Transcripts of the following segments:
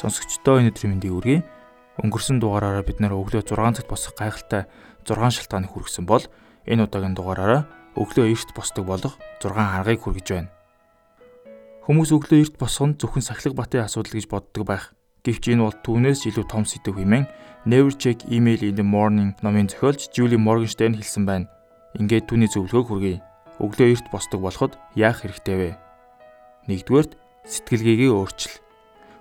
Сонсогчдоо өнөөдрийн мэндийг хүргэе. Өнгөрсөн дугаараараа бид нэр өглөө 6 цагт босох гайхалтай 6 шалтгааныг хүргэсэн бол энэ удаагийн дугаараараа өглөө эрт босдог болох 6 аргыг хүргэж байна. Хүмүүс өглөө эрт босох нь зөвхөн сахилга батын асуудал гэж боддог байх. Гэвч энэ бол түүнээс илүү том сэдв хэмээн Never Check Email in the Morning номын зохиолч Julie Morgenstern хэлсэн байна. Ингээд түүний зөвлөгөөг хүргэе. Өглөө эрт босдог болоход яах хэрэгтэй вэ? Нэгдүгээрт сэтгэлгээгээ өөрчил.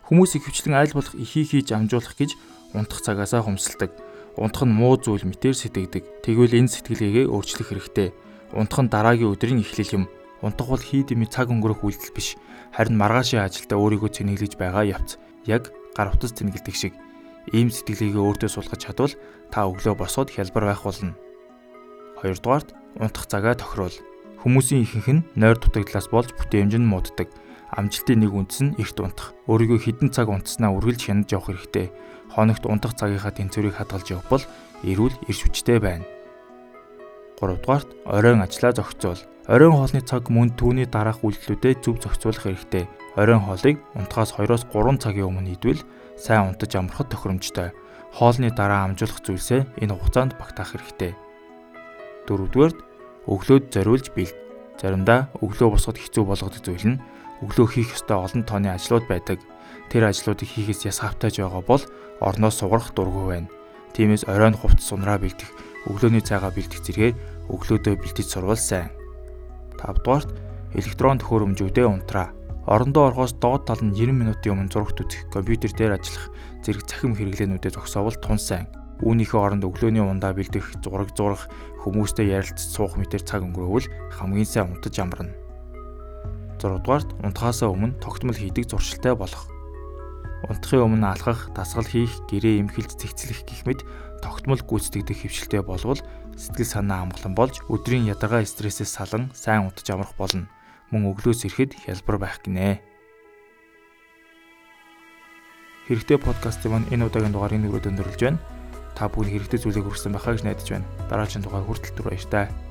Хүмүүс ихэвчлэн айл болох ихийг хийж амжуулах гэж унтах цагаасаа хумсалдаг. Унтах нь муу зүйл мэтэр сэтгэдэг. Тэгвэл энэ сэтгэлгээгээ өөрчлөх хэрэгтэй. Унтах нь дараагийн өдрийн эхлэл юм. Унтах бол хийд ими цаг өнгөрөх үйлдэл биш. Харин маргаашийн ажилдаа өөрийгөө цэнэглэж байгаа явц. Яг гар утас цэнгэлдэг шиг. Ийм сэтгэлгээгээ өөртөө сулгаж чадвал та өглөө босоод хялбар байх болно. Хоёрдугаарт унтах цагаа тохируул. Хүмүүсийн ихэнх нь нойр дутагдлаас болж бүтээмж нь мууддаг амжилтын нэг үндэс нь эрт унтах. Өөрийгөө хідэн цаг унтснаа үргэлж хянаж явах хэрэгтэй. Хоногт унтах цагийнхаа тэнцвэрийг хадгалж явах бол эрүүл эрш хүчтэй байна. 3 дугаарт оройн ажлаа зохицуул. Оройн хоолны цаг мөн түүний дараах үйлдэлүүдэд зөв зохицуулах хэрэгтэй. Оройн хоолыг унтахаас 2-оос 3 цагийн өмнө идвэл сайн унтаж амархад тохиромжтой. Хоолны дараа амжуулах зүйлсээ энэ хугацаанд багтаах хэрэгтэй. 4 дугаарт өглөөд зориулж бэлд. Заримдаа өглөө босоход хэцүү болгодог зүйл нь өглөө хийх ёстой олон тооны ажлууд байдаг. Тэр ажлуудыг хийхээс яс хавтаж байгаа бол орноос сугарах дургүй байна. Тиймээс оройн хувцс сунраа бэлдэх, өглөөний цайгаа бэлдэх зэргээр өглөөдөө бэлдэж сурвал сайн. 5 дугаарт электрон төхөөрөмжүүдээ унтраа. Орондоо орохоос доод тал нь 90 минутын өмнө зурагт үзэх, компьютер дээр ажиллах зэрэг цахим хэрэглээнүүдэд зогсоовол тун сайн. Үүнийхээ оронд өглөөний ундаа бэлдэх, зураг зурах, хүмүүстэй ярилцаж суух мэтэр цаг өнгөрөөвөл хамгийн сайн унтаж амарна. 6 дугаарт унтахаасаа өмнө тогтмол хийдэг зуршилтай болох. Унтахын өмнө алхах, дасгал хийх, гэрээ эмхэлж цэгцлэх гэх мэт тогтмол гүйцэтгэдэг хөвшилтэй болвол сэтгэл санаа амгалан болж өдрийн ядаргаа стрессээс салан сайн унтаж амрах болно. Мөн өглөөс ирэхэд хялбар байх гинэ. Хэрэгтэй подкастын маань энэ удаагийн дугаарыг нүрээд өндөрлөж байна. Та бүхэн хэрэгтэй зүйлийг хүргэсэн байхаа гэж найдаж байна. Дараагийн дугаар хүртэл түр баяр таа.